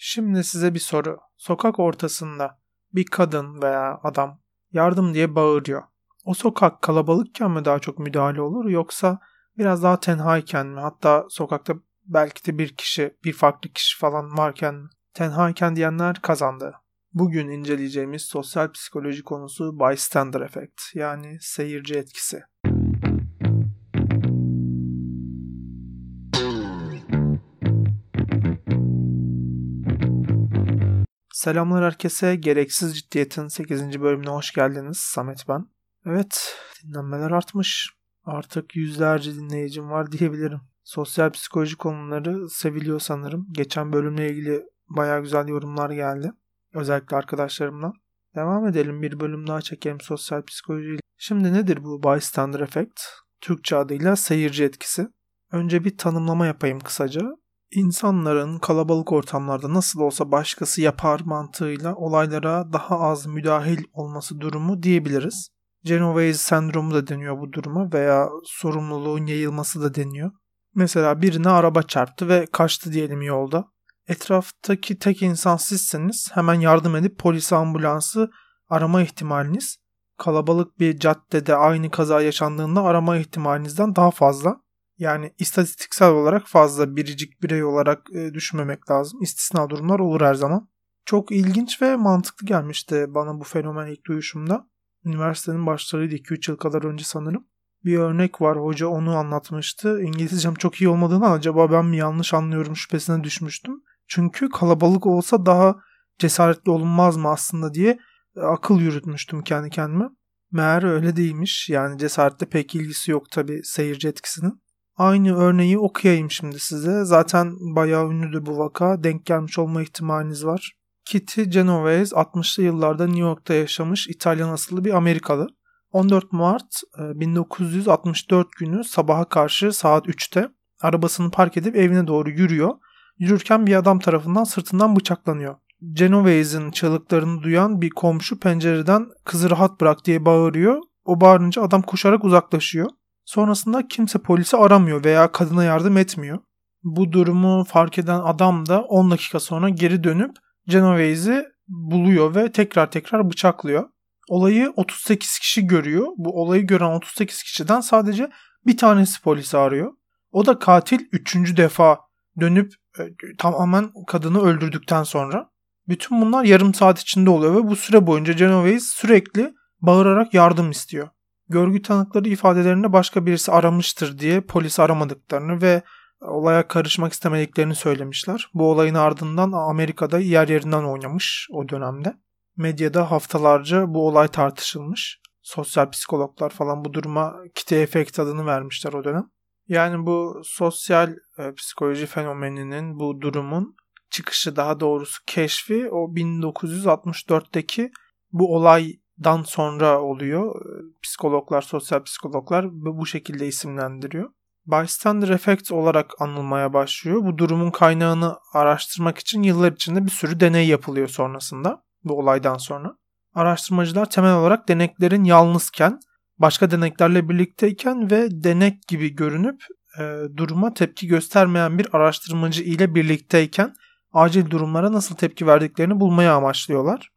Şimdi size bir soru. Sokak ortasında bir kadın veya adam yardım diye bağırıyor. O sokak kalabalıkken mi daha çok müdahale olur yoksa biraz daha tenhayken mi? Hatta sokakta belki de bir kişi, bir farklı kişi falan varken mi? Tenhayken diyenler kazandı. Bugün inceleyeceğimiz sosyal psikoloji konusu bystander effect yani seyirci etkisi. Selamlar herkese. Gereksiz Ciddiyet'in 8. bölümüne hoş geldiniz. Samet ben. Evet, dinlenmeler artmış. Artık yüzlerce dinleyicim var diyebilirim. Sosyal psikoloji konuları seviliyor sanırım. Geçen bölümle ilgili baya güzel yorumlar geldi. Özellikle arkadaşlarımla. Devam edelim bir bölüm daha çekelim sosyal psikoloji. Şimdi nedir bu bystander effect? Türkçe adıyla seyirci etkisi. Önce bir tanımlama yapayım kısaca. İnsanların kalabalık ortamlarda nasıl olsa başkası yapar mantığıyla olaylara daha az müdahil olması durumu diyebiliriz. Genovese sendromu da deniyor bu duruma veya sorumluluğun yayılması da deniyor. Mesela birine araba çarptı ve kaçtı diyelim yolda. Etraftaki tek insan sizseniz hemen yardım edip polisi ambulansı arama ihtimaliniz kalabalık bir caddede aynı kaza yaşandığında arama ihtimalinizden daha fazla. Yani istatistiksel olarak fazla biricik birey olarak e, düşünmemek lazım. İstisna durumlar olur her zaman. Çok ilginç ve mantıklı gelmişti bana bu fenomen ilk duyuşumda. Üniversitenin başlarıydı 2-3 yıl kadar önce sanırım. Bir örnek var hoca onu anlatmıştı. İngilizcem çok iyi olmadığını acaba ben mi yanlış anlıyorum şüphesine düşmüştüm. Çünkü kalabalık olsa daha cesaretli olunmaz mı aslında diye e, akıl yürütmüştüm kendi kendime. Meğer öyle değilmiş. Yani cesaretle pek ilgisi yok tabi seyirci etkisinin. Aynı örneği okuyayım şimdi size. Zaten bayağı ünlüdür bu vaka. Denk gelmiş olma ihtimaliniz var. Kitty Genovese 60'lı yıllarda New York'ta yaşamış İtalyan asıllı bir Amerikalı. 14 Mart 1964 e, günü sabaha karşı saat 3'te arabasını park edip evine doğru yürüyor. Yürürken bir adam tarafından sırtından bıçaklanıyor. Genovese'in çığlıklarını duyan bir komşu pencereden kızı rahat bırak diye bağırıyor. O bağırınca adam koşarak uzaklaşıyor. Sonrasında kimse polisi aramıyor veya kadına yardım etmiyor. Bu durumu fark eden adam da 10 dakika sonra geri dönüp Genovese'i buluyor ve tekrar tekrar bıçaklıyor. Olayı 38 kişi görüyor. Bu olayı gören 38 kişiden sadece bir tanesi polisi arıyor. O da katil 3. defa dönüp e, tamamen kadını öldürdükten sonra. Bütün bunlar yarım saat içinde oluyor ve bu süre boyunca Genovese sürekli bağırarak yardım istiyor. Görgü tanıkları ifadelerinde başka birisi aramıştır diye polis aramadıklarını ve olaya karışmak istemediklerini söylemişler. Bu olayın ardından Amerika'da yer yerinden oynamış o dönemde. Medyada haftalarca bu olay tartışılmış. Sosyal psikologlar falan bu duruma kite efekt adını vermişler o dönem. Yani bu sosyal e, psikoloji fenomeninin bu durumun çıkışı daha doğrusu keşfi o 1964'teki bu olaydan sonra oluyor. Psikologlar, sosyal psikologlar bu şekilde isimlendiriyor. Bystander effect olarak anılmaya başlıyor. Bu durumun kaynağını araştırmak için yıllar içinde bir sürü deney yapılıyor sonrasında bu olaydan sonra. Araştırmacılar temel olarak deneklerin yalnızken, başka deneklerle birlikteyken ve denek gibi görünüp e, duruma tepki göstermeyen bir araştırmacı ile birlikteyken acil durumlara nasıl tepki verdiklerini bulmaya amaçlıyorlar.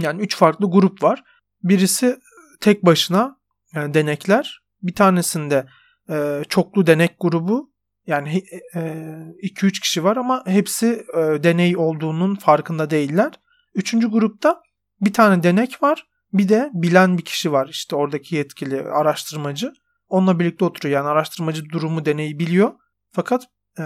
Yani üç farklı grup var. Birisi tek başına yani denekler. Bir tanesinde e, çoklu denek grubu. Yani 2-3 e, kişi var ama hepsi e, deney olduğunun farkında değiller. Üçüncü grupta bir tane denek var. Bir de bilen bir kişi var. İşte oradaki yetkili araştırmacı. Onunla birlikte oturuyor. Yani araştırmacı durumu deneyi biliyor. Fakat e,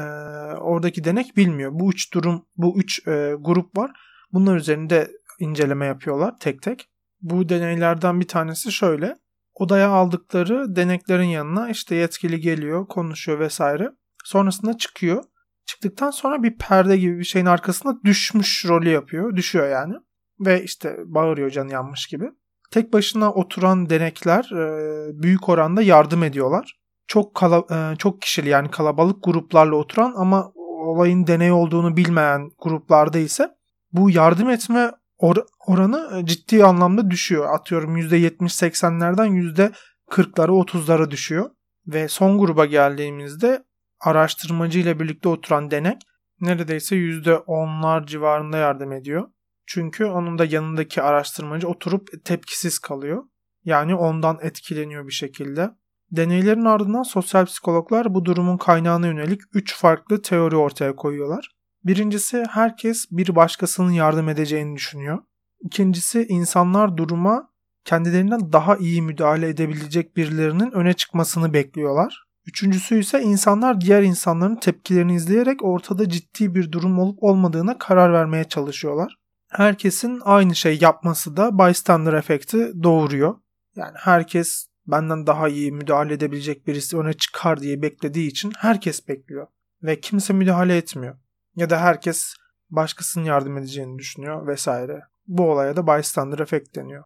oradaki denek bilmiyor. Bu üç durum, bu üç e, grup var. Bunlar üzerinde inceleme yapıyorlar tek tek. Bu deneylerden bir tanesi şöyle. Odaya aldıkları deneklerin yanına işte yetkili geliyor, konuşuyor vesaire. Sonrasında çıkıyor. Çıktıktan sonra bir perde gibi bir şeyin arkasında düşmüş rolü yapıyor. Düşüyor yani. Ve işte bağırıyor can yanmış gibi. Tek başına oturan denekler e, büyük oranda yardım ediyorlar. Çok kala, e, çok kişili yani kalabalık gruplarla oturan ama olayın deney olduğunu bilmeyen gruplarda ise bu yardım etme or- oranı e, ciddi anlamda düşüyor. Atıyorum %70-80'lerden %40'lara 30'lara düşüyor. Ve son gruba geldiğimizde araştırmacı ile birlikte oturan denek neredeyse %10'lar civarında yardım ediyor. Çünkü onun da yanındaki araştırmacı oturup tepkisiz kalıyor. Yani ondan etkileniyor bir şekilde. Deneylerin ardından sosyal psikologlar bu durumun kaynağına yönelik 3 farklı teori ortaya koyuyorlar. Birincisi herkes bir başkasının yardım edeceğini düşünüyor. İkincisi insanlar duruma kendilerinden daha iyi müdahale edebilecek birilerinin öne çıkmasını bekliyorlar. Üçüncüsü ise insanlar diğer insanların tepkilerini izleyerek ortada ciddi bir durum olup olmadığına karar vermeye çalışıyorlar. Herkesin aynı şey yapması da bystander efekti doğuruyor. Yani herkes benden daha iyi müdahale edebilecek birisi öne çıkar diye beklediği için herkes bekliyor. Ve kimse müdahale etmiyor. Ya da herkes başkasının yardım edeceğini düşünüyor vesaire. Bu olaya da bystander efekt deniyor.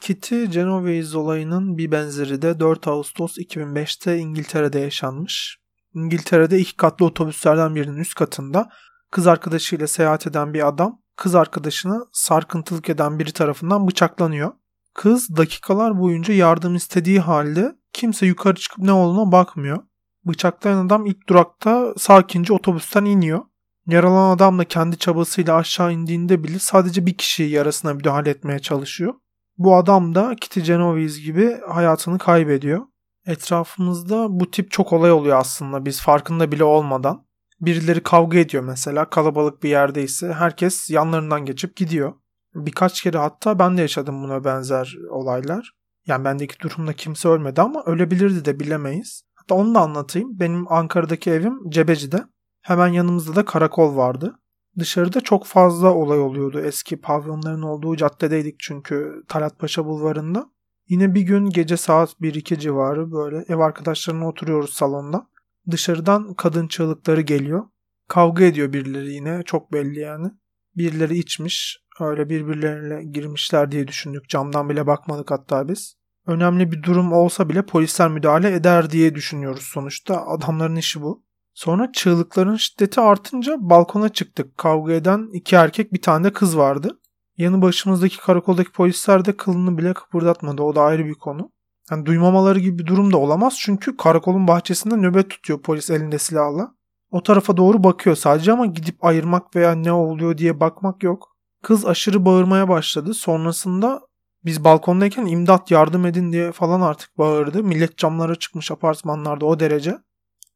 Kitty Genovese olayının bir benzeri de 4 Ağustos 2005'te İngiltere'de yaşanmış. İngiltere'de iki katlı otobüslerden birinin üst katında kız arkadaşıyla seyahat eden bir adam kız arkadaşını sarkıntılık eden biri tarafından bıçaklanıyor. Kız dakikalar boyunca yardım istediği halde kimse yukarı çıkıp ne olduğuna bakmıyor. Bıçaklayan adam ilk durakta sakince otobüsten iniyor. Yaralanan adam da kendi çabasıyla aşağı indiğinde bile sadece bir kişi yarasına müdahale etmeye çalışıyor. Bu adam da Kitty Genovese gibi hayatını kaybediyor. Etrafımızda bu tip çok olay oluyor aslında biz farkında bile olmadan. Birileri kavga ediyor mesela kalabalık bir yerdeyse herkes yanlarından geçip gidiyor. Birkaç kere hatta ben de yaşadım buna benzer olaylar. Yani bendeki durumda kimse ölmedi ama ölebilirdi de bilemeyiz. Hatta onu da anlatayım. Benim Ankara'daki evim Cebeci'de. Hemen yanımızda da karakol vardı. Dışarıda çok fazla olay oluyordu. Eski pavyonların olduğu caddedeydik çünkü Talat Paşa bulvarında. Yine bir gün gece saat 1-2 civarı böyle ev arkadaşlarına oturuyoruz salonda. Dışarıdan kadın çığlıkları geliyor. Kavga ediyor birileri yine çok belli yani. Birileri içmiş öyle birbirlerine girmişler diye düşündük. Camdan bile bakmadık hatta biz. Önemli bir durum olsa bile polisler müdahale eder diye düşünüyoruz sonuçta. Adamların işi bu. Sonra çığlıkların şiddeti artınca balkona çıktık. Kavga eden iki erkek bir tane de kız vardı. Yanı başımızdaki karakoldaki polisler de kılını bile kıpırdatmadı. O da ayrı bir konu. Yani duymamaları gibi bir durum da olamaz çünkü karakolun bahçesinde nöbet tutuyor polis elinde silahla. O tarafa doğru bakıyor sadece ama gidip ayırmak veya ne oluyor diye bakmak yok. Kız aşırı bağırmaya başladı. Sonrasında biz balkondayken imdat yardım edin diye falan artık bağırdı. Millet camlara çıkmış apartmanlarda o derece.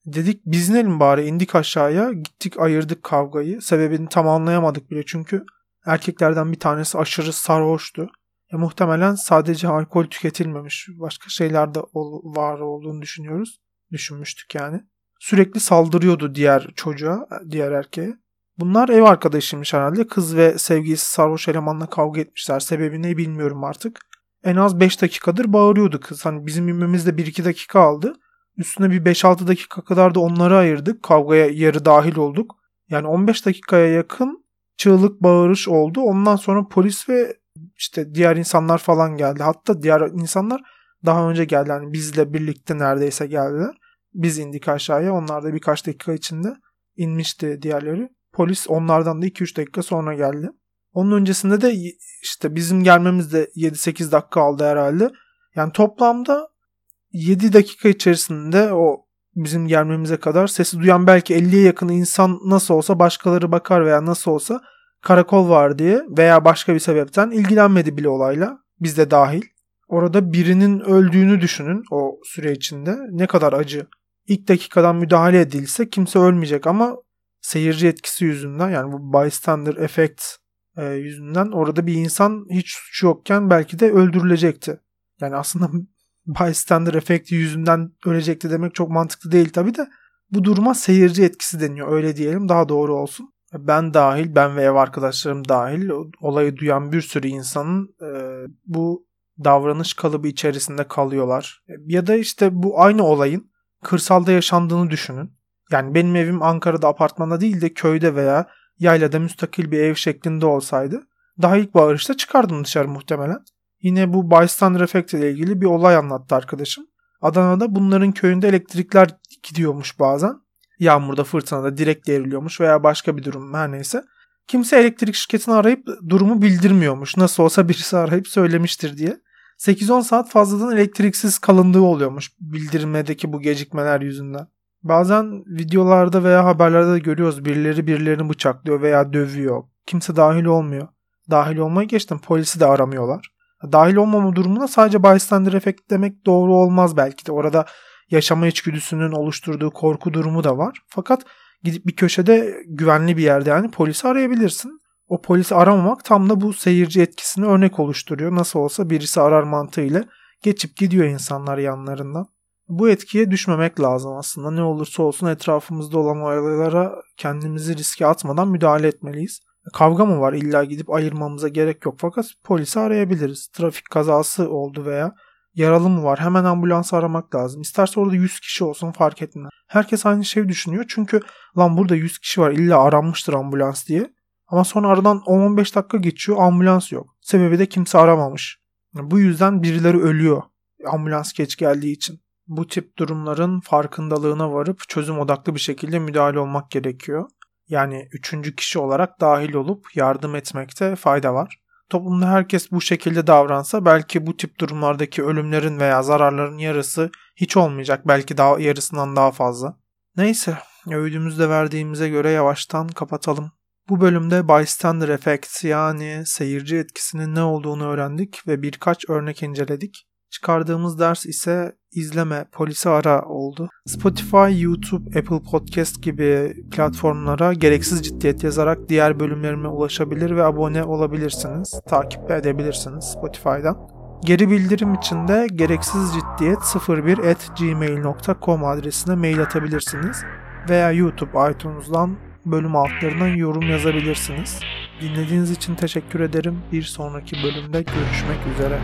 Dedik biz inelim bari indik aşağıya gittik ayırdık kavgayı. Sebebini tam anlayamadık bile çünkü erkeklerden bir tanesi aşırı sarhoştu. E, muhtemelen sadece alkol tüketilmemiş başka şeyler de var olduğunu düşünüyoruz. Düşünmüştük yani. Sürekli saldırıyordu diğer çocuğa, diğer erkeğe. Bunlar ev arkadaşıymış herhalde. Kız ve sevgilisi sarhoş elemanla kavga etmişler. Sebebi ne bilmiyorum artık. En az 5 dakikadır bağırıyordu kız. Hani bizim inmemizde 1-2 dakika aldı. Üstüne bir 5-6 dakika kadar da onları ayırdık. Kavgaya yarı dahil olduk. Yani 15 dakikaya yakın çığlık bağırış oldu. Ondan sonra polis ve işte diğer insanlar falan geldi. Hatta diğer insanlar daha önce geldi. Yani bizle birlikte neredeyse geldiler. Biz indik aşağıya. Onlar da birkaç dakika içinde inmişti diğerleri. Polis onlardan da 2-3 dakika sonra geldi. Onun öncesinde de işte bizim gelmemiz de 7-8 dakika aldı herhalde. Yani toplamda 7 dakika içerisinde o bizim gelmemize kadar sesi duyan belki 50'ye yakın insan nasıl olsa başkaları bakar veya nasıl olsa karakol var diye veya başka bir sebepten ilgilenmedi bile olayla. Biz de dahil. Orada birinin öldüğünü düşünün o süre içinde. Ne kadar acı. İlk dakikadan müdahale edilse kimse ölmeyecek ama seyirci etkisi yüzünden yani bu bystander effect e, yüzünden orada bir insan hiç suçu yokken belki de öldürülecekti. Yani aslında bystander efekti yüzünden ölecekti demek çok mantıklı değil tabi de bu duruma seyirci etkisi deniyor öyle diyelim daha doğru olsun. Ben dahil ben ve ev arkadaşlarım dahil olayı duyan bir sürü insanın e, bu davranış kalıbı içerisinde kalıyorlar. Ya da işte bu aynı olayın kırsalda yaşandığını düşünün. Yani benim evim Ankara'da apartmanda değil de köyde veya yaylada müstakil bir ev şeklinde olsaydı daha ilk bağırışta çıkardım dışarı muhtemelen. Yine bu bystander efekt ile ilgili bir olay anlattı arkadaşım. Adana'da bunların köyünde elektrikler gidiyormuş bazen. Yağmurda fırtınada direkt devriliyormuş veya başka bir durum her neyse. Kimse elektrik şirketini arayıp durumu bildirmiyormuş. Nasıl olsa birisi arayıp söylemiştir diye. 8-10 saat fazladan elektriksiz kalındığı oluyormuş bildirmedeki bu gecikmeler yüzünden. Bazen videolarda veya haberlerde de görüyoruz birileri birilerini bıçaklıyor veya dövüyor. Kimse dahil olmuyor. Dahil olmayı geçtim polisi de aramıyorlar. Dahil olmama durumuna sadece bystander efekt demek doğru olmaz belki de. Orada yaşama içgüdüsünün oluşturduğu korku durumu da var. Fakat gidip bir köşede güvenli bir yerde yani polisi arayabilirsin. O polisi aramamak tam da bu seyirci etkisini örnek oluşturuyor. Nasıl olsa birisi arar mantığıyla geçip gidiyor insanlar yanlarından. Bu etkiye düşmemek lazım aslında. Ne olursa olsun etrafımızda olan olaylara kendimizi riske atmadan müdahale etmeliyiz. Kavga mı var illa gidip ayırmamıza gerek yok fakat polisi arayabiliriz. Trafik kazası oldu veya yaralı mı var hemen ambulans aramak lazım. İsterse orada 100 kişi olsun fark etmez. Herkes aynı şeyi düşünüyor çünkü lan burada 100 kişi var illa aranmıştır ambulans diye. Ama sonra aradan 10-15 dakika geçiyor ambulans yok. Sebebi de kimse aramamış. Bu yüzden birileri ölüyor ambulans geç geldiği için. Bu tip durumların farkındalığına varıp çözüm odaklı bir şekilde müdahale olmak gerekiyor. Yani üçüncü kişi olarak dahil olup yardım etmekte fayda var. Toplumda herkes bu şekilde davransa belki bu tip durumlardaki ölümlerin veya zararların yarısı hiç olmayacak. Belki daha yarısından daha fazla. Neyse, öğüdümüzü de verdiğimize göre yavaştan kapatalım. Bu bölümde bystander effect yani seyirci etkisinin ne olduğunu öğrendik ve birkaç örnek inceledik. Çıkardığımız ders ise izleme, polisi ara oldu. Spotify, YouTube, Apple Podcast gibi platformlara gereksiz ciddiyet yazarak diğer bölümlerime ulaşabilir ve abone olabilirsiniz. Takip edebilirsiniz Spotify'dan. Geri bildirim için de gereksiz ciddiyet 01 at gmail.com adresine mail atabilirsiniz. Veya YouTube, iTunes'dan bölüm altlarına yorum yazabilirsiniz. Dinlediğiniz için teşekkür ederim. Bir sonraki bölümde görüşmek üzere.